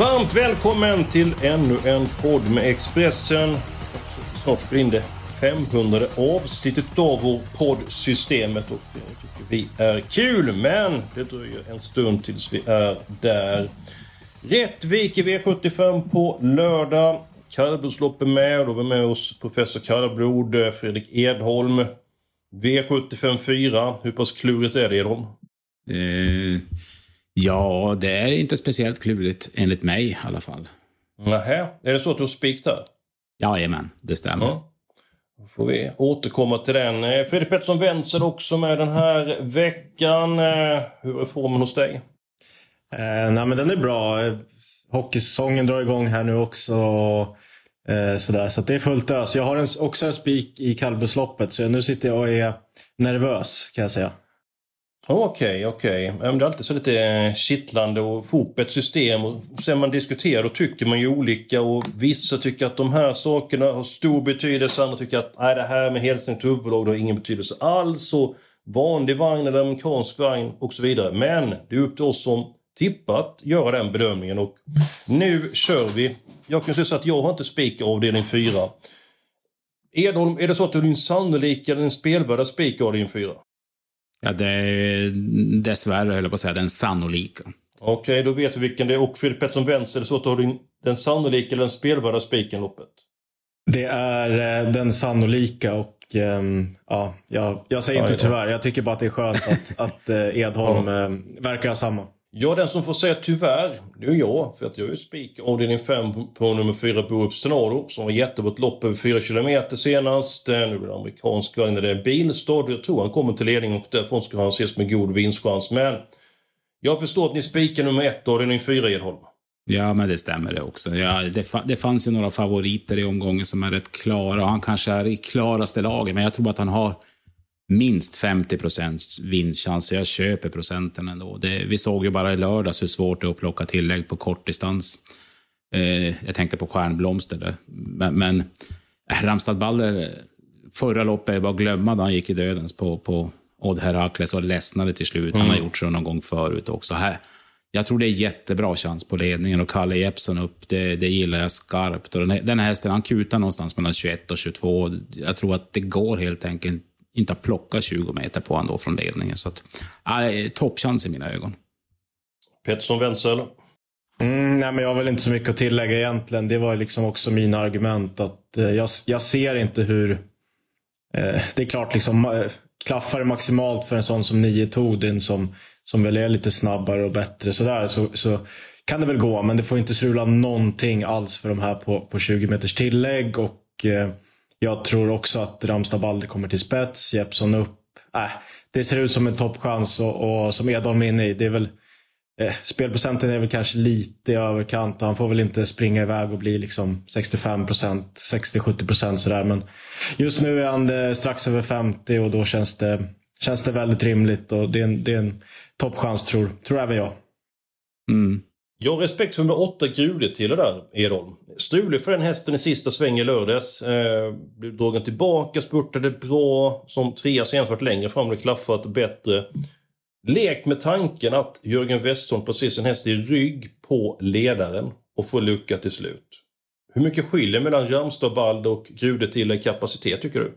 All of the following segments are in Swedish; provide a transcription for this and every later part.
Varmt välkommen till ännu en podd med Expressen. Snart spelar in det 500 avsnittet av vår poddsystemet och det tycker vi är kul. Men det dröjer en stund tills vi är där. Rättvik i V75 på lördag. Kallblodslopp är med och då har vi med oss professor Kallblod, eh, Fredrik Edholm. V75 4. Hur pass klurigt är det Edholm? Eh, ja, det är inte speciellt klurigt enligt mig i alla fall. Nähä, är det så att du har spik där? Jajamän, det stämmer. Ja. Då får vi återkomma till den. Eh, Fredrik Pettersson Wenzel också med den här veckan. Eh, Hur är formen hos dig? Eh, nej, men den är bra. Eh, Hockeysäsongen drar igång här nu också. Eh, sådär, så att det är fullt ös. Jag har en, också en spik i kallblodsloppet, så nu sitter jag och är nervös kan jag säga. Okej, okej. Okay. Det är alltid så lite eh, kittlande och få ihop ett system. Och sen man diskuterar, då tycker man ju olika. Och vissa tycker att de här sakerna har stor betydelse. Andra tycker att nej, det här med helstängt huvudlag har ingen betydelse alls. Och vanlig vagn eller amerikansk vagn och så vidare. Men det är upp till oss som tippat göra den bedömningen. Och nu kör vi. Jag kan säga så att jag har inte spik avdelning 4. Edholm, är det så att du har din sannolika eller din spelvärda spik avdelning 4? Ja, det är dessvärre, höll jag på att säga, den sannolika. Okej, då vet vi vilken det är. Och Fredrik Pettersson Wenzel, är det så att du har din, den sannolika eller den spelvärda spiken loppet? Det är eh, den sannolika och ehm, ja, jag, jag säger inte Ja, ja. tyvärr. Jag tycker bara att det är skönt att, att eh, Edholm eh, verkar ha samma. Ja, den som får säga tyvärr, det är jag. För att jag är ju spik avdelning 5 på, nummer 4 Borup Stenado. Som var jättebra lopp över 4 km senast. Nu blir det amerikansk vagn, det är bilstad. Jag tror han kommer till ledning och därifrån ska han ses med god vinstchans. Men jag förstår att ni spikar nummer 1 avdelning 4 Edholm. Ja, men det stämmer det också. Ja, det, det fanns ju några favoriter i omgången som är rätt klara. Han kanske är i klaraste laget, men jag tror att han har minst 50 procents vinstchans. Jag köper procenten ändå. Det, vi såg ju bara i lördags hur svårt det är att plocka tillägg på kortdistans. Eh, jag tänkte på Stjärnblomster där. Men, men äh, Ramstad Baller, förra loppet är bara att glömma då han gick i dödens på, på Odd Herakles och ledsnade till slut. Han har gjort så någon gång förut också. Här, jag tror det är jättebra chans på ledningen och Kalle Jeppsson upp, det, det gillar jag skarpt. Och den, här, den här hästen, han kutar någonstans mellan 21 och 22. Jag tror att det går helt enkelt inte att plocka 20 meter på honom då från ledningen. Så att, äh, toppchans i mina ögon. Pettersson Wenzel. Mm, nej, men jag har väl inte så mycket att tillägga egentligen. Det var liksom också mina argument. att eh, jag, jag ser inte hur... Eh, det är klart, liksom, eh, klaffar det maximalt för en sån som Nio Todin som, som väl är lite snabbare och bättre sådär, så, så kan det väl gå. Men det får inte strula någonting alls för de här på, på 20 meters tillägg. Och eh, jag tror också att Ramstad aldrig kommer till spets. Jeppsson upp. Äh, det ser ut som en toppchans och, och som Edholm är inne i. Det är väl Eh, spelprocenten är väl kanske lite i överkant han får väl inte springa iväg och bli liksom 65% 60-70% sådär. Men just nu är han eh, strax över 50 och då känns det, känns det väldigt rimligt och det är en, det är en toppchans tror, tror även jag. Mm. Jag har respekt för nummer åtta Gule till det där, Edholm. Strulig för den hästen i sista svängen i lördags. Eh, blev dragen tillbaka, spurtade bra. Som trea senast varit längre fram, det klaffat bättre. Lek med tanken att Jörgen Westholm placerar sin häst i rygg på ledaren och får lucka till slut. Hur mycket skiljer mellan Ramstad Bald och Grude till i kapacitet tycker du?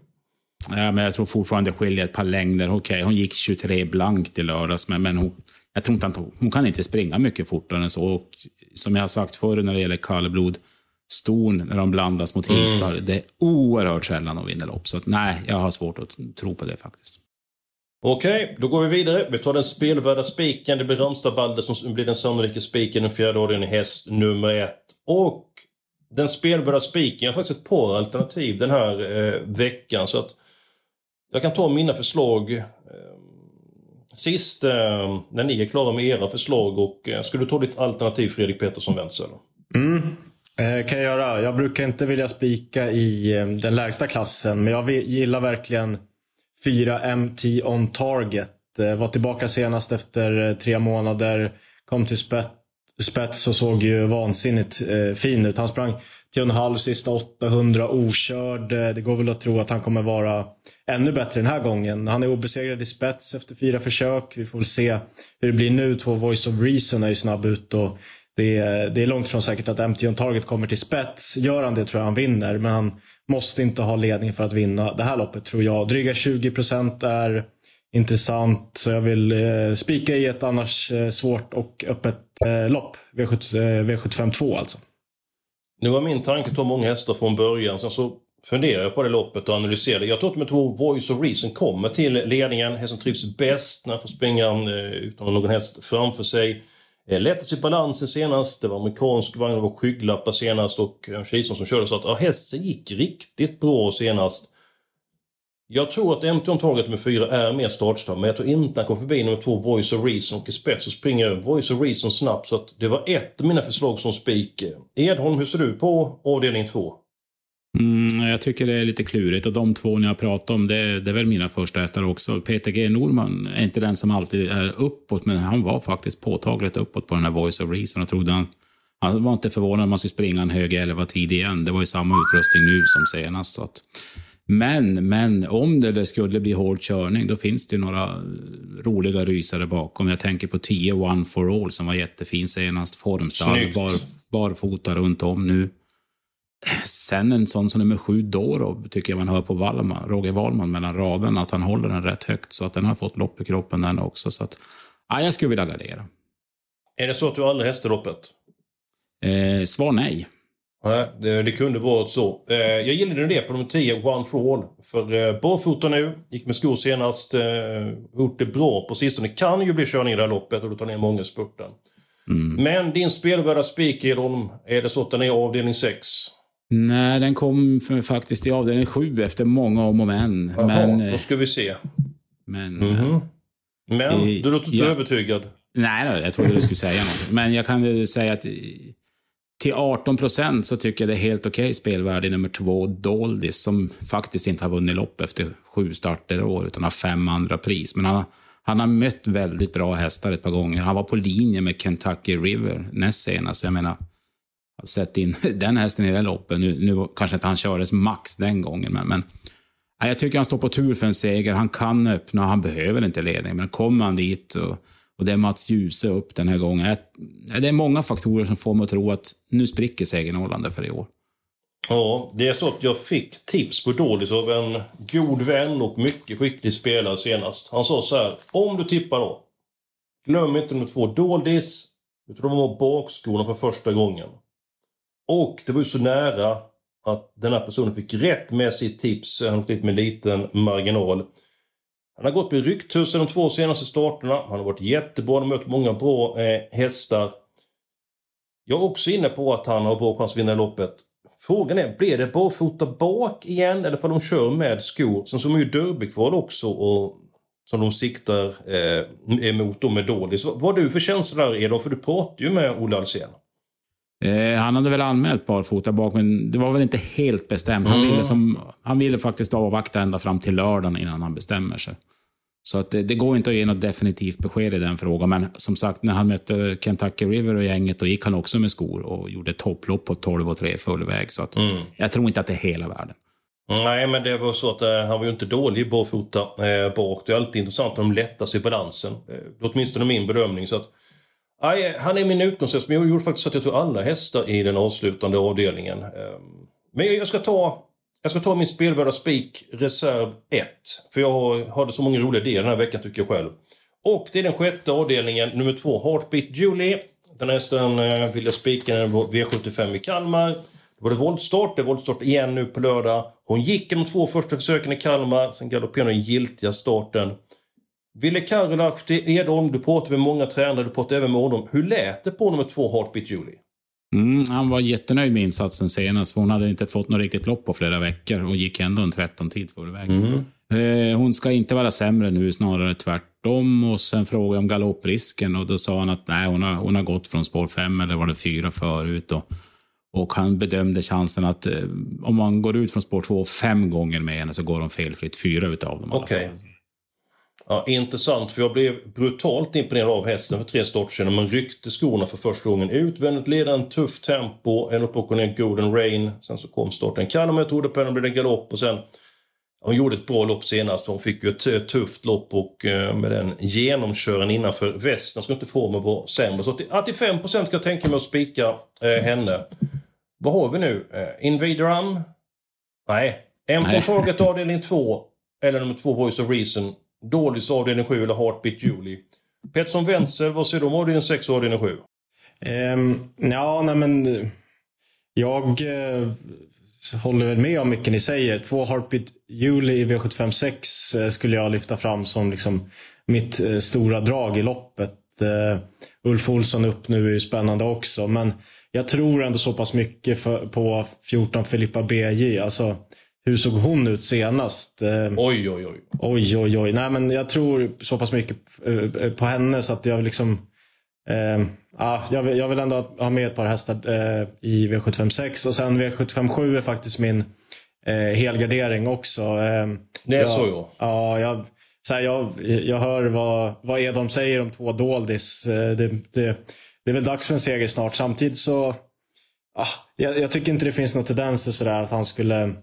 Ja, men jag tror fortfarande det skiljer ett par längder. Okej, hon gick 23 blankt i lördags, men, men hon, jag tror inte att hon, hon kan inte springa mycket fortare än så. Och som jag har sagt förr när det gäller kallblod, ston när de blandas mot hingstar, det är oerhört sällan de vinner lopp. Så att, nej, jag har svårt att tro på det faktiskt. Okej, då går vi vidare. Vi tar den spelvärda spiken. Det blir Ramstad Balder som blir den sannolika spiken. Den fjärde avdelningen häst nummer ett. Och den spelvärda spiken, jag har faktiskt ett par alternativ den här eh, veckan. Så att jag kan ta mina förslag. Eh, sist, eh, när ni är klara med era förslag, och eh, ska du ta ditt alternativ Fredrik Pettersson Wenzel? Mm. Kan jag göra. Jag brukar inte vilja spika i den lägsta klassen, men jag gillar verkligen 4 MT on target. Var tillbaka senast efter tre månader. Kom till spets och såg ju vansinnigt eh, fin ut. Han sprang 10,5 sista 800 okörd. Eh, det går väl att tro att han kommer vara ännu bättre den här gången. Han är obesegrad i spets efter fyra försök. Vi får väl se hur det blir nu. Två Voice of Reason är ju snabb ut och det är, det är långt från säkert att MT on Target kommer till spets. Gör han det tror jag han vinner, men han måste inte ha ledning för att vinna det här loppet tror jag. Dryga 20 procent är intressant, så jag vill eh, spika i ett annars eh, svårt och öppet eh, lopp. V7, V75 2 alltså. Nu var min tanke att ta många hästar från början. Sen så funderar jag på det loppet och analyserade. Jag tror att med två Voice of Reason kommer till ledningen. Hästen trivs bäst när han får springa eh, utan någon häst framför sig. Eh, lättast i balansen senast. Det var amerikansk vagn, det var skygglappar senast och eh, en Kison som körde sa att ja, hästen gick riktigt bra senast. Jag tror att MT-omtaget med fyra är mer startsnabb, men jag tror inte han kommer förbi nummer två Voice of Reason och i spets så springer Voice of Reason snabbt. Så att det var ett av mina förslag som spik. Edholm, hur ser du på avdelning två? Mm, jag tycker det är lite klurigt och de två ni har pratat om, det, det är väl mina första hästar också. Peter G Norman är inte den som alltid är uppåt, men han var faktiskt påtagligt uppåt på den här Voice of Reason och trodde han han var inte förvånad om man skulle springa en hög 11 tid igen. Det var ju samma utrustning nu som senast. Så att men, men om det skulle bli hård körning, då finns det några roliga rysare bakom. Jag tänker på 10 One for All som var jättefin senast. Formstall, bar, barfota runt om nu. Sen en sån som nummer sju, Doro, tycker jag man hör på Wallman, Roger Wallman mellan raderna, att han håller den rätt högt. Så att den har fått lopp i kroppen den också. Så att, ja, jag skulle vilja gardera. Är det så att du aldrig hästar loppet? Eh, svar nej. Nej, det, det kunde varit så. Eh, jag gillade det på nummer 10, One for All. För eh, barfota nu, gick med skor senast, eh, gjort det bra på sistone. Kan ju bli körning i det här loppet och då tar ner många spurten. Mm. Men din spelvärda spik, Edholm, är det så att den är avdelning 6? Nej, den kom faktiskt i avdelning 7 efter många om och men. Jaha, men då ska vi se. Men... Mm -hmm. Men, du låter inte ja. övertygad. Nej, nej, jag trodde du skulle säga något. Men jag kan säga att till 18 procent så tycker jag det är helt okej okay spelvärde i nummer två, Doldis, som faktiskt inte har vunnit lopp efter sju starter i år, utan har fem andra pris. Men han har, han har mött väldigt bra hästar ett par gånger. Han var på linje med Kentucky River näst senast. Jag menar, sett in den hästen i det loppet. Nu, nu kanske inte han kördes max den gången, men, men jag tycker han står på tur för en seger. Han kan öppna, han behöver inte ledning, men kommer han dit och och det är Mats Djuse upp den här gången. Det är många faktorer som får mig att tro att nu spricker segern för i år. Ja, det är så att jag fick tips på Dålis av en god vän och mycket skicklig spelare senast. Han sa så här, om du tippar då, glöm inte nummer två, Doldis. Jag tror de var bakskorna för första gången. Och det var ju så nära att den här personen fick rätt med sitt tips, han med liten marginal. Han har gått med rycktussar de två senaste starterna. Han har varit jättebra, han har mött många bra eh, hästar. Jag är också inne på att han har bra chans att vinna loppet. Frågan är, blir det barfota bak igen eller får de kör med skor? Sen så är ju derbykval också och som de siktar eh, emot då med Dålis. Vad har du för känsla där Edon? För du pratar ju med Olle Alsén. Eh, han hade väl anmält barfota bak, men det var väl inte helt bestämt. Han, mm. ville, som, han ville faktiskt avvakta ända fram till lördagen innan han bestämmer sig. Så att det, det, går inte att ge något definitivt besked i den frågan. Men som sagt, när han mötte Kentucky River och gänget, då gick han också med skor och gjorde ett topplopp på 12 och 3 full väg. Så att, mm. jag tror inte att det är hela världen. Nej, men det var så att eh, han var ju inte dålig barfota eh, bak. Det är alltid intressant om de lättar sig i balansen. Eh, åtminstone min bedömning. Så att, Nej, han är min utgångshäst, men jag gjorde faktiskt att jag tog alla hästar i den avslutande avdelningen. Ehm, men jag ska ta, jag ska ta min spelvärda spik reserv 1. För jag hade så många roliga idéer den här veckan tycker jag själv. Och det är den sjätte avdelningen, nummer två, Heartbeat Julie. Den hästen eh, vill jag spika när V75 i Kalmar. Det var det voltstart, det är voltstart igen nu på lördag. Hon gick de två första försöken i Kalmar, sen galopperade den giltiga starten. Ville Karolahti Edholm, du pratade med många tränare, du pratade även med honom. Hur lät det på nummer två, Heartbeat Julie? Mm, han var jättenöjd med insatsen senast, hon hade inte fått något riktigt lopp på flera veckor och gick ändå en 13-tid förväg. Mm. Eh, hon ska inte vara sämre nu, snarare tvärtom. Och sen frågade jag om galopprisken och då sa han att nej, hon har, hon har gått från spår 5 eller var det 4 förut. Och, och han bedömde chansen att eh, om man går ut från spår 2 fem gånger med henne så går hon felfritt fyra utav dem. Okay. Ja, intressant, för jag blev brutalt imponerad av hästen för tre starter sedan. Man ryckte skorna för första gången. Utvändigt ledaren, tuff tempo, en upp och ner Golden Rain. Sen så kom starten. Kalmar jag trodde på henne, blev det galopp och sen... Hon gjorde ett bra lopp senast. Hon fick ju ett tufft lopp och eh, med den genomkören innanför västen ska inte få mig vara sämre. Så till 85% ska jag tänka mig att spika eh, henne. Vad har vi nu? Eh, Invader Am? Nej. På Target avdelning 2. Eller nummer 2 Voice of Reason. Dålis avdelning 7 eller Heartbeat Julie. Pettersson Wenzel, vad säger du om avdelning 6 och avdelning 7? Um, ja, nej men... Jag uh, håller väl med om mycket ni säger. Två Heartbeat Julie i V756 uh, eh, skulle jag lyfta fram som liksom mitt uh, stora drag i loppet. Ulf Olsson upp nu är ju spännande också, men jag tror ändå så pass mycket för, på 14 Filippa BJ. Alltså, hur såg hon ut senast? Eh, oj, oj, oj. Oj, oj, oj. Nej, men jag tror så pass mycket eh, på henne så att jag liksom... Eh, ja, jag, vill, jag vill ändå ha med ett par hästar eh, i V756 och sen V757 är faktiskt min eh, helgardering också. Eh, det är jag, så ja. Ja, jag, så här, jag, jag hör vad, vad Edholm säger om två Doldis. Eh, det, det, det är väl dags för en seger snart. Samtidigt så... Ah, jag, jag tycker inte det finns några tendenser sådär att han skulle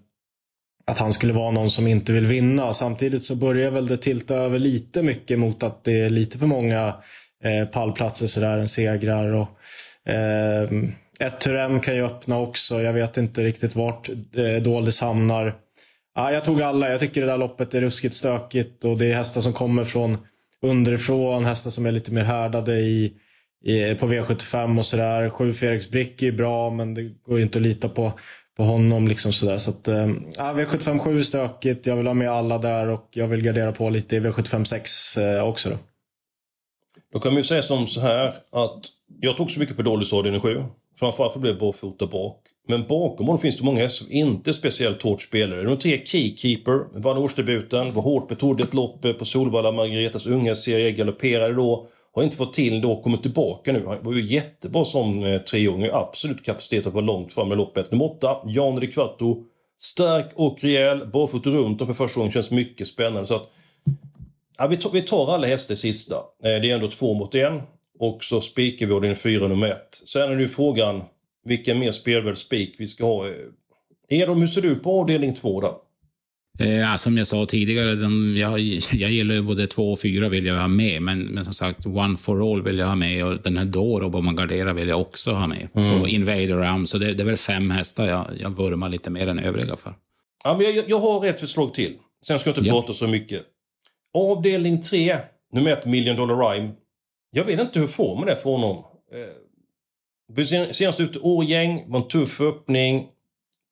att han skulle vara någon som inte vill vinna. Samtidigt så börjar väl det tilta över lite mycket mot att det är lite för många eh, pallplatser sådär, en segrar. Och, eh, ett Turem kan ju öppna också. Jag vet inte riktigt vart eh, Doldis hamnar. Ah, jag tog alla. Jag tycker det där loppet är ruskigt stökigt och det är hästar som kommer från underifrån. Hästar som är lite mer härdade i, i på V75 och sådär. Sju Felix Brick är bra men det går ju inte att lita på på honom. Liksom sådär. Så att, eh, äh, V757 är stökigt. Jag vill ha med alla där och jag vill gardera på lite i V756 äh, eh, också. Då. då kan ju säga som så här att jag tog så mycket på dålig avdelning 7. Framförallt för att bli barfota bak. Men bakom honom finns det många hästar som inte är speciellt hårt spelare. Nummer tre, Keykeeper, vann årsdebuten, var hårt betrodd ett lopp på Solvalla, Margaretas unga serie, galopperade då. Har inte fått till då, kommit tillbaka nu. Han var ju jättebra som eh, treåring. Absolut kapacitet att vara långt fram i loppet. Nummer 8, Jan de Stark och rejäl, barfota runt och för första gången känns mycket spännande. Så att, ja, vi, tar, vi tar alla hästar sista. Eh, det är ändå två mot en. Och så spikar vi avdelning fyra nummer ett. Sen är det ju frågan vilken mer spelvärd spik vi ska ha. Eh, Edom, hur ser du på avdelning två då? Eh, som jag sa tidigare, de, jag, jag gillar ju både två och fyra vill jag ha med, men, men som sagt, One for All vill jag ha med och den här Doro Bombardiera vill jag också ha med. Mm. Och Invader Ram, så det, det är väl fem hästar jag, jag vurmar lite mer än övriga för. Ja, men jag, jag har ett förslag till. Sen ska jag inte ja. prata så mycket. Avdelning tre, nummer ett, Million Dollar Rhyme. Jag vet inte hur man det för honom. Eh, senast ut Årgäng, var en tuff öppning,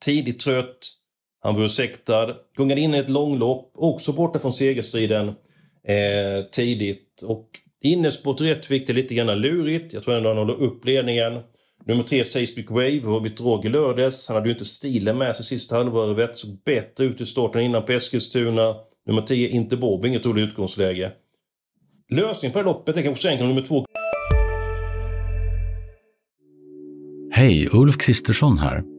tidigt trött. Han var ursäktad, gungade in i ett långlopp, också borta från segerstriden eh, tidigt. Och innesport fick är lite grann lurigt. Jag tror ändå han håller upp ledningen. Nummer tre, Seismic Wave, var vid drag i lördags. Han hade ju inte stilen med sig sista halvvarvet. Såg bättre ut i starten innan på Eskilstuna. Nummer 10, Inte Bob, inget roligt utgångsläge. Lösningen på det loppet är kanske så enkel nummer två. Hej, Ulf Kristersson här.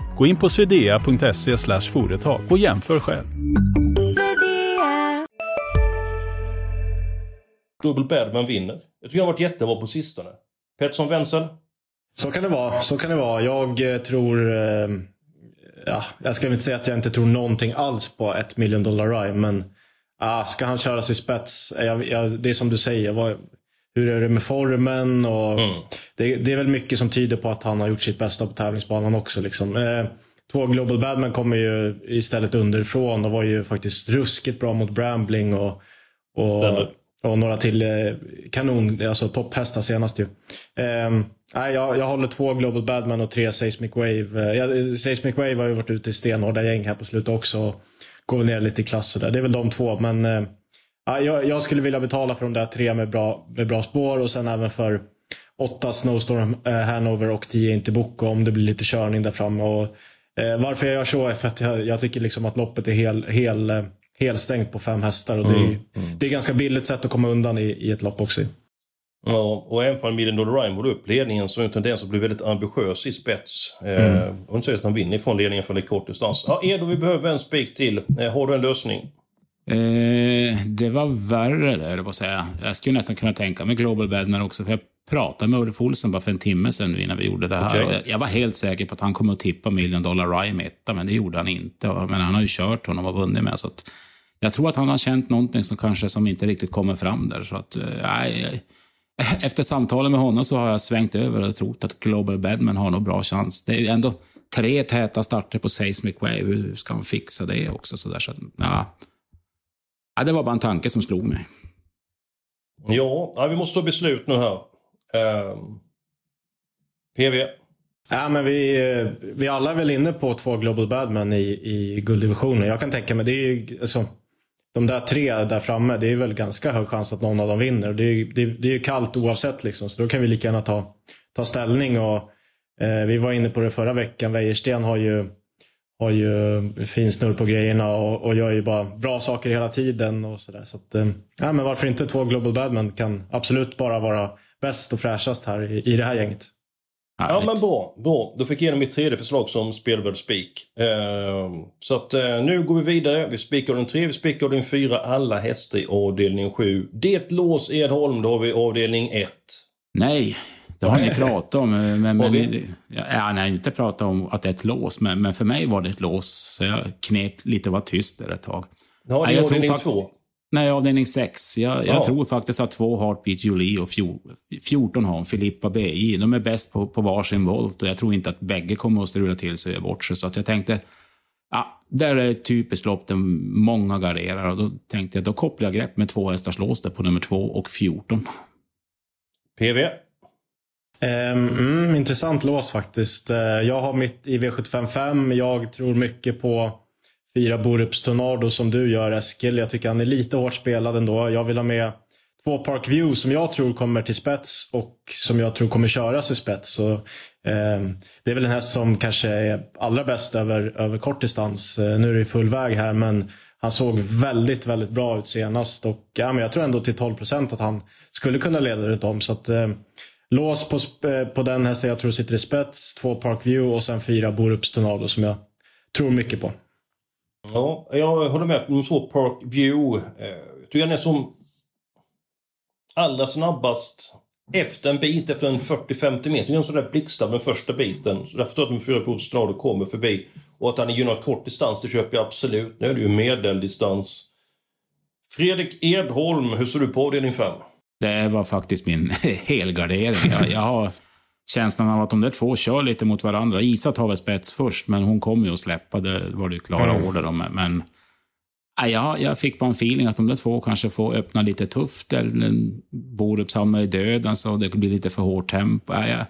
Gå in på swedea.se företag och jämför själv. Dubbel Badman vinner. Jag tycker han har varit jättebra på sistone. Pettersson Wenzel? Så kan det vara. Så kan det vara. Jag eh, tror... Eh, ja, jag ska inte säga att jag inte tror någonting alls på ett million dollar ride, men ah, ska han köra sig spets? Jag, jag, det är som du säger. Vad, hur är det med formen? Och mm. det, det, är väl mycket som tyder på att han har gjort sitt bästa på tävlingsbanan också. Liksom. Eh, två Global Badman kommer ju istället underifrån och var ju faktiskt ruskigt bra mot Brambling. Och och, och några till eh, kanon, alltså topphästar senast ju. Um, nej, jag, jag håller två Global Badman och tre Seismic Wave. Uh, Seismic Wave har ju varit ute i stenhårda gäng här på slutet också. Går ner lite i klass och där. Det är väl de två, men uh, jag, jag, skulle vilja betala för de där tre med bra, med bra spår och sen även för åtta Snowstorm uh, Hanover och tio Intiboko om det blir lite körning där framme. Och, uh, varför jag gör så är för att jag, jag tycker liksom att loppet är hel, hel, helstängt på fem hästar. Och det, är, mm, mm. det är ganska billigt sätt att komma undan i, i ett lopp också. Ja, och även om Million Dollar Rhyme upp ledningen så är det en tendens att bli väldigt ambitiös i spets. Eh, mm. Eh, och inte säga att han vinner ifrån ledningen för en kort distans. Ja, Edo, vi behöver en spik till. Eh, har du en lösning? Eh, det var värre där, jag säga. Jag skulle nästan kunna tänka mig Global Badman också, för jag pratade med Ulf Olsson bara för en timme sedan innan vi gjorde det här. Okay. Jag var helt säker på att han kommer att tippa Million Dollar Rhyme etta, men det gjorde han inte. Men han har ju kört honom och vunnit med, så att jag tror att han har känt någonting som kanske som inte riktigt kommer fram där. Så att, eh, efter samtalen med honom så har jag svängt över och trott att Global Badman har nog bra chans. Det är ju ändå tre täta starter på Seismic Wave. Hur ska han fixa det också? Så där, så, ja. Ja. det var bara en tanke som slog mig. Ja, vi måste ta beslut nu här. Uh, ehm, PV? Ja, men vi, vi alla är väl inne på två Global Badman i, i gulddivisionen. Jag kan tänka mig, det är ju, alltså, de där tre där framme, det är väl ganska hög chans att någon av dem vinner. Det är, det, det är ju kallt oavsett, liksom, så då kan vi lika gärna ta, ta ställning. Och, eh, vi var inne på det förra veckan. Wäjersten har ju, har ju fin snurr på grejerna och, och gör ju bara bra saker hela tiden. och så, där. så att, eh, ja, men Varför inte två Global Badman kan absolut bara vara bäst och fräschast här i, i det här gänget. Ja men bra, bra. Då fick jag igenom mitt tredje förslag som spelvärd spik. Uh, så att uh, nu går vi vidare. Vi spikar den tre, vi spikar den fyra. Alla hästar i avdelning sju. Det lås Edholm, då har vi avdelning ett. Nej, det har ni pratat om. Eh, men, men, ja, nej, inte pratat om att det är ett lås, men, men för mig var det ett lås. Så jag knep lite var tyst där ett tag. Ja, det är avdelning två. Nej, avdelning 6. Jag, jag tror faktiskt att två Heartbeat Julie och 14 har Filippa BI. De är bäst på, på varsin volt och jag tror inte att bägge kommer att strula till sig och bort sig. Så att jag tänkte, ja, där är ett typiskt lopp där många garderar. Och då tänkte jag, då kopplar jag grepp med två hästars lås på nummer 2 och 14. PV? Ehm, mm, intressant lås faktiskt. Eh, jag har mitt i V755. Jag tror mycket på fyra Borups Tornado som du gör Eskil. Jag tycker han är lite hårt spelad ändå. Jag vill ha med två Park View som jag tror kommer till spets och som jag tror kommer köras i spets. Så, eh, det är väl den häst som kanske är allra bäst över, över distans. Eh, nu är det full väg här men han såg väldigt, väldigt bra ut senast och ja, men jag tror ändå till 12 procent att han skulle kunna leda runt om. Så att, eh, lås på, eh, på den hästen jag tror sitter i spets, två Park View och sen fyra Borups Tornado som jag tror mycket på. Ja, jag håller med. De två Park View. Eh, jag tycker den är som allra snabbast efter en bit, efter en 40-50 meter. En sån där blixtsnabb den första biten. Så därför tror jag att de fyra på Tornado kommer förbi. Och att han är gynnad kort distans, det köper jag absolut. Nu är det ju medeldistans. Fredrik Edholm, hur ser du på avdelning 5? Det var faktiskt min helgardering. Jag, jag har känslan av att de där två kör lite mot varandra. Isa tar väl spets först, men hon kommer ju att släppa. Det var det klara mm. order om. Men ja, jag fick bara en feeling att de där två kanske får öppna lite tufft. Eller Borup hamnar i döden, så det blir lite för hårt tempo. Ja, jag,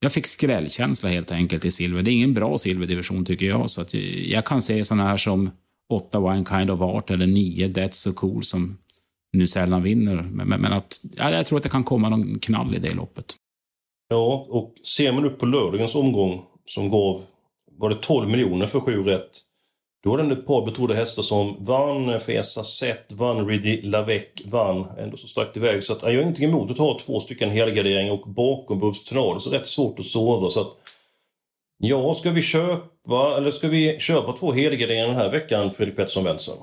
jag fick skrällkänsla helt enkelt i silver. Det är ingen bra silverdivision tycker jag. Så att jag kan se såna här som 8 One Kind of Art eller 9 That's So Cool som nu sällan vinner. Men, men, men att, ja, jag tror att det kan komma någon knall i det loppet. Ja, och ser man upp på lördagens omgång som gav, var det 12 miljoner för sju rätt. Då var det ett par betrodda hästar som vann, Fesa Set, vann Riddy Lavec, vann. Ändå så starkt iväg. Så att, jag har ingenting emot att ha två stycken helgarderingar och bakom Bubs Tenor, så rätt svårt att sova. Så att, ja, ska vi köpa, eller ska vi köpa två helgarderingar den här veckan, Fredrik Pettersson Wenzel?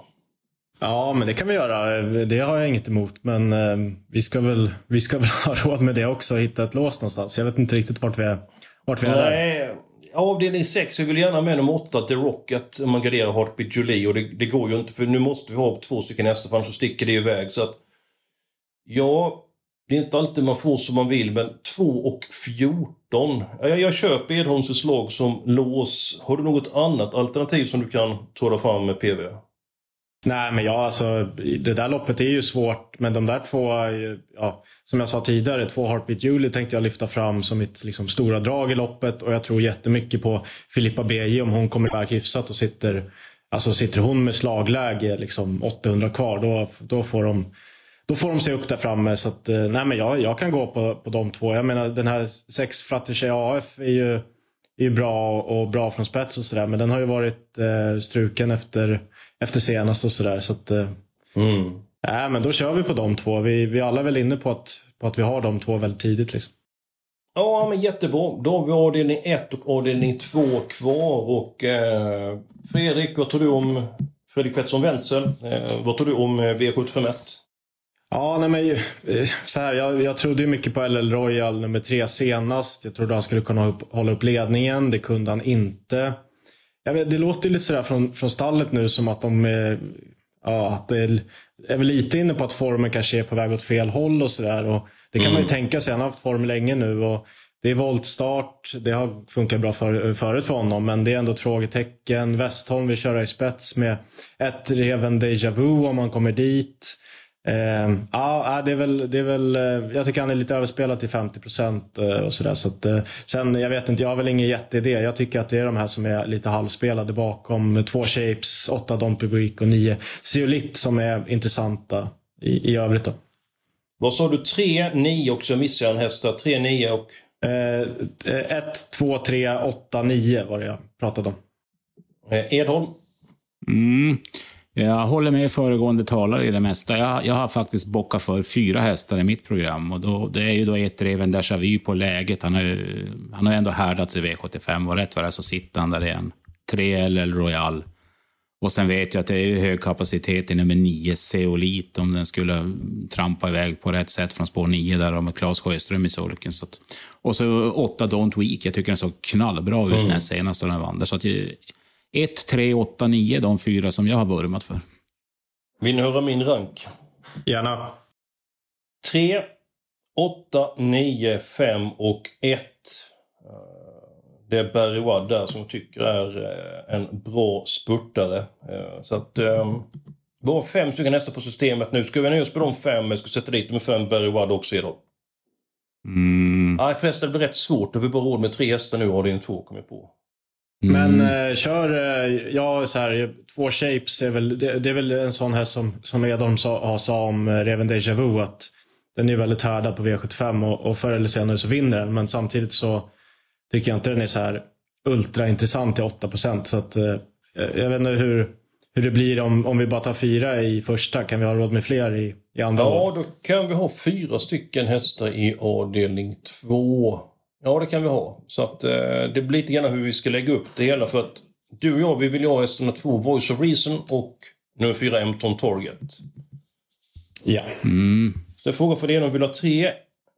Ja, men det kan vi göra. Det har jag inget emot. Men eh, vi, ska väl, vi ska väl ha råd med det också, hitta ett lås någonstans. Jag vet inte riktigt vart vi är, vart vi är Nej, där. Avdelning 6, vi vill gärna med nummer 8, The Rocket, om man garderar Heartbeat Julie. Och det, det, går ju inte, för nu måste vi ha två stycken hästar, för annars så sticker det iväg. Så att, ja, det är inte alltid man får som man vill, men 2 och 14. Jag, jag köper Edholms förslag som lås. Har du något annat alternativ som du kan ta fram med PV? Nej, men ja, alltså, det där loppet är ju svårt. Men de där två, ja, som jag sa tidigare, två Heartbeat Julie tänkte jag lyfta fram som mitt liksom, stora drag i loppet. Och jag tror jättemycket på Filippa BJ om hon kommer iväg hyfsat och sitter, alltså, sitter hon med slagläge liksom 800 kvar. Då, då, får de, då får de se upp där framme. Så att, eh, nej, men jag, jag kan gå på, på de två. Jag menar den här sex Fratterche AF är ju, är ju bra och bra från spets och sådär. Men den har ju varit eh, struken efter efter senast och sådär. Så att, eh, mm. äh, men då kör vi på de två. Vi, vi alla är väl inne på att, på att vi har de två väldigt tidigt. Liksom. Ja, men jättebra. Då har vi avdelning 1 och avdelning 2 kvar. Och, eh, Fredrik, vad tror du om Fredrik Pettersson Wenzel? Eh, vad tror du om eh, V751? Ja, nej men, eh, så här, jag, jag trodde mycket på LL Royal nummer tre senast. Jag trodde han skulle kunna upp, hålla upp ledningen. Det kunde han inte. Jag vet, det låter lite sådär från, från stallet nu som att de är, ja, att det är, är väl lite inne på att formen kanske är på väg åt fel håll och sådär. Det kan mm. man ju mm. tänka sig. Han har haft form länge nu. Och det är voltstart. Det har funkat bra för, förut för honom. Men det är ändå ett frågetecken. Westholm vill köra i spets med ett Reven Deja Vu om han kommer dit. Eh, ja, det är, väl, det är väl, eh, jag tycker han är lite överspelad till 50 procent eh, och sådär. Så eh, sen, jag vet inte, jag har väl ingen jätteidé. Jag tycker att det är de här som är lite halvspelade bakom. Två Shapes, åtta Don Public och nio Zeolit som är intressanta i, i övrigt. Då. Vad sa du? Tre, nio och så missade jag en häst Tre, nio och? Eh, ett, två, tre, åtta, nio var det jag pratade om. Eh, Edholm? Mm. Jag håller med föregående talare i det mesta. Jag, jag har faktiskt bockat för fyra hästar i mitt program. Och då, det är ju då ett Reven Déjà Vu på läget. Han har, han har ändå härdats i V75 och rätt vad det är så sitter han där igen. Tre LL Royal. Och sen vet jag att det är hög kapacitet i nummer nio Zeolit om den skulle trampa iväg på rätt sätt från spår nio där med Claes Sjöström i sulken. Att, och så åtta Don't Week. Jag tycker den såg knallbra ut mm. när senast den vann. Så att 1, 3, 8, 9, de fyra som jag har vurmat för. Vill ni höra min rank? Gärna. 3, 8, 9, 5 och 1. Det är Barry Wadd där som jag tycker är eh, en bra spurtare. Eh, så att... Ehm, vi har fem stycken hästar på systemet nu. Ska vi nöja oss på de fem? Jag ska sätta dit med fem Barry Wadd också idag. Mm. Nej, förresten det blir rätt svårt. Vi har bara råd med tre hästar nu och avdelning två kommer jag på. Mm. Men eh, kör, eh, ja så här, två shapes är väl, det, det, är väl en sån här som, som Edholm sa, sa om eh, Reven Deja Vu att den är väldigt härdad på V75 och, och förr eller senare så vinner den. Men samtidigt så tycker jag inte den är så här ultraintressant till 8% Så att, eh, jag vet inte hur, hur det blir om, om vi bara tar fyra i första. Kan vi ha råd med fler i, i andra? Ja, då kan vi ha fyra stycken hästar i avdelning två. Ja, det kan vi ha. Så att, eh, det blir lite grann hur vi ska lägga upp det hela. För att du och jag, vi vill ha Esterna 2 Voice of Reason och nummer 4 Empton Target. Ja. Mm. Så frågan för det är om du vill ha tre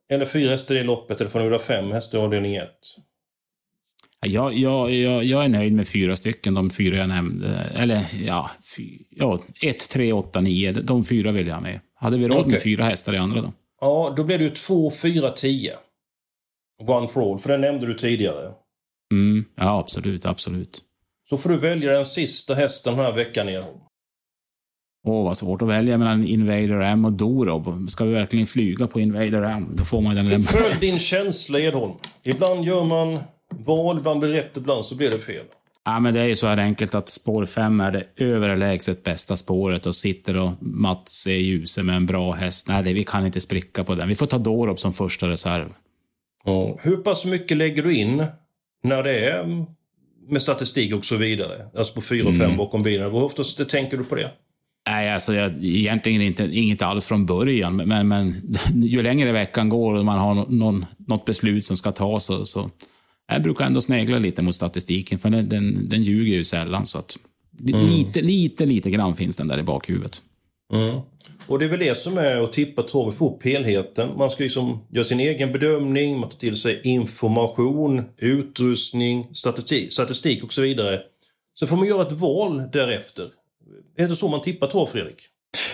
eller fyra hästar i loppet eller om du vill ha fem hästar i avdelning 1. Jag, jag, jag, jag är nöjd med fyra stycken, de fyra jag nämnde. Eller ja, fy, ja 1, 3, 8, 9. De fyra vill jag ha med. Hade vi råd okay. med fyra hästar i andra då? Ja, då blir det ju 2, 4, 10. Gone for all, för den nämnde du tidigare. Mm, ja, absolut, absolut. Så får du välja den sista hästen den här veckan igen. Åh, vad svårt att välja mellan Invader M och Dorob. Ska vi verkligen flyga på Invader M? Då får man den lämna. Följ din känsla, Edholm. Ibland gör man val, ibland blir det rätt, ibland så blir det fel. Ja, men det är ju så här enkelt att spår 5 är det överlägset bästa spåret och sitter och Mats är ljuset med en bra häst. Nej, det, vi kan inte spricka på den. Vi får ta Dorob som första reserv. Hur pass mycket lägger du in när det är med statistik och så vidare? Alltså på 4 och 5 mm. bakom bilen. Hur ofta tänker du på det? Nej, alltså jag, egentligen inte, inget alls från början. Men, men ju längre veckan går och man har någon, något beslut som ska tas så, så jag brukar ändå snegla lite mot statistiken, för den, den, den ljuger ju sällan. Så att, mm. lite, lite, lite grann finns den där i bakhuvudet. Mm. Och det är väl det som är att tippa trav få upp helheten. Man ska liksom göra sin egen bedömning, man tar till sig information, utrustning, statistik, statistik och så vidare. Så får man göra ett val därefter. Är det så man tippar trav, Fredrik?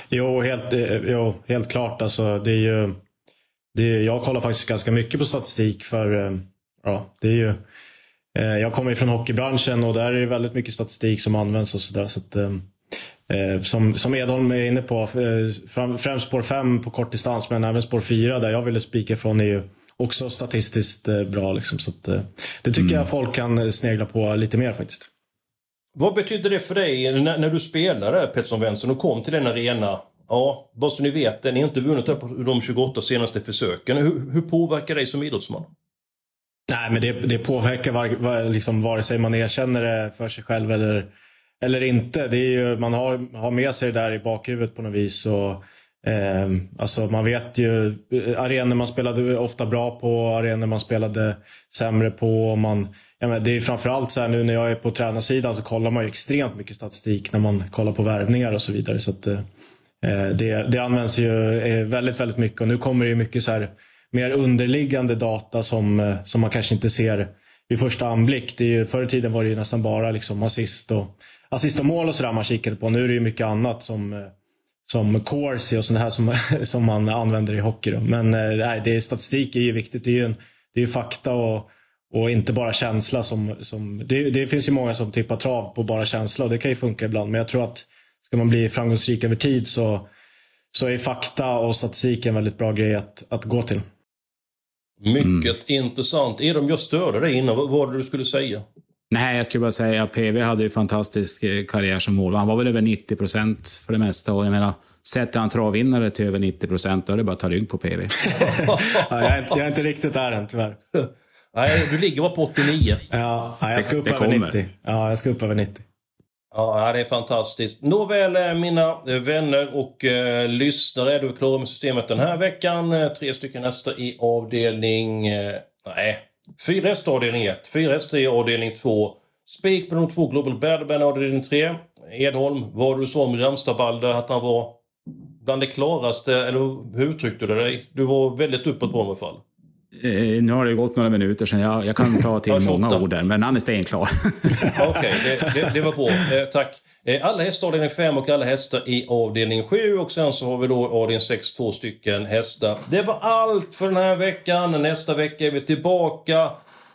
Jo, helt, eh, jo, helt klart. Alltså, det är ju, det är, jag kollar faktiskt ganska mycket på statistik för eh, ja, det är ju, eh, jag kommer ju från hockeybranschen och där är det väldigt mycket statistik som används och sådär. Så, eh, som, som Edholm är inne på, eh, främst spår 5 på kort distans men även spår 4 där jag ville spika från är ju också statistiskt eh, bra. Liksom, så att, eh, det tycker mm. jag folk kan snegla på lite mer faktiskt. Vad betydde det för dig när, när du spelade Pettersson Wenzel och kom till den arena? Ja, bara så ni vet, ni har inte vunnit på de 28 senaste försöken. Hur, hur påverkar det dig som idrottsman? Nej, men det, det påverkar var, var, liksom, vare sig man erkänner det för sig själv eller, eller inte. Det är ju, man har, har med sig det där i bakhuvudet på något vis. Och, eh, alltså man vet ju eh, arenor man spelade ofta bra på, arenor man spelade sämre på. Man, ja, men det är framförallt så här nu när jag är på tränarsidan så kollar man ju extremt mycket statistik när man kollar på värvningar och så vidare. Så att, eh, eh det, det används ju eh, väldigt, väldigt mycket och nu kommer det ju mycket så här mer underliggande data som, som man kanske inte ser vid första anblick. Det är ju, förr i tiden var det ju nästan bara liksom assist, och, assist och mål och sådär man kikade på. Nu är det ju mycket annat som, eh, som corsi och sånt här som, som man använder i hockey. Då. Men eh, nej, det är, statistik är ju viktigt. Det är ju, en, det är ju fakta och, och inte bara känsla. Som, som, det, det finns ju många som tippar trav på bara känsla och det kan ju funka ibland. Men jag tror att ska man bli framgångsrik över tid så, så är fakta och statistik en väldigt bra grej att, att gå till. Mycket mm. intressant. Edom, jag störde dig innan. Vad var det du skulle säga? Nej, jag skulle bara säga att PV hade ju fantastisk eh, karriär som mål. Han var väl över 90 procent för det mesta. Och jag menar, sätter han travvinnare till över 90 procent, då är det bara att ta rygg på PV. ja, jag, är inte, jag är inte riktigt där än, tyvärr. Nej, du ligger bara på 89. Ja, jag ska upp över 90. Ja, jag ska upp över 90. Ja, det är fantastiskt. Nåväl, eh, mina eh, vänner och eh, lyssnare. Är du klara med systemet den här veckan? Tre stycken hästar i avdelning... Eh, nej, 4 hästar avdelning 1. 4 hästar i avdelning 2. Spik på de två Global Badman avdelning 3. Edholm, vad du sa om Ramstadbalder, att han var bland det klaraste, eller hur uttryckte du dig? Du var väldigt uppåt på honom i alla fall. Eh, nu har det gått några minuter sedan jag, jag kan ta till många ord där, men han är stenklar. Okej, okay, det, det, det, var bra. Eh, tack. Eh, alla hästar avdelning 5 och alla hästar i avdelning 7 och sen så har vi då avdelning 6 två stycken hästar. Det var allt för den här veckan. Nästa vecka är vi tillbaka.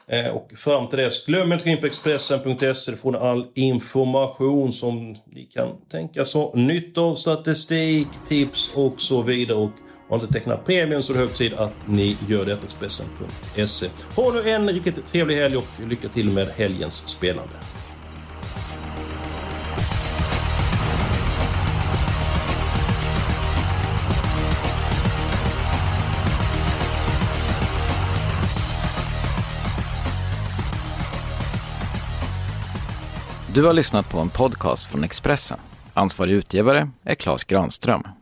Eh, och fram till dess, glöm inte att gå in på Expressen.se. Där får ni all information som ni kan tänkas ha nytta av. Statistik, tips och så vidare. Och har inte tecknat premium så är det hög tid att ni gör det på Expressen.se. Ha nu en riktigt trevlig helg och lycka till med helgens spelande. Du har lyssnat på en podcast från Expressen. Ansvarig utgivare är Klas Granström.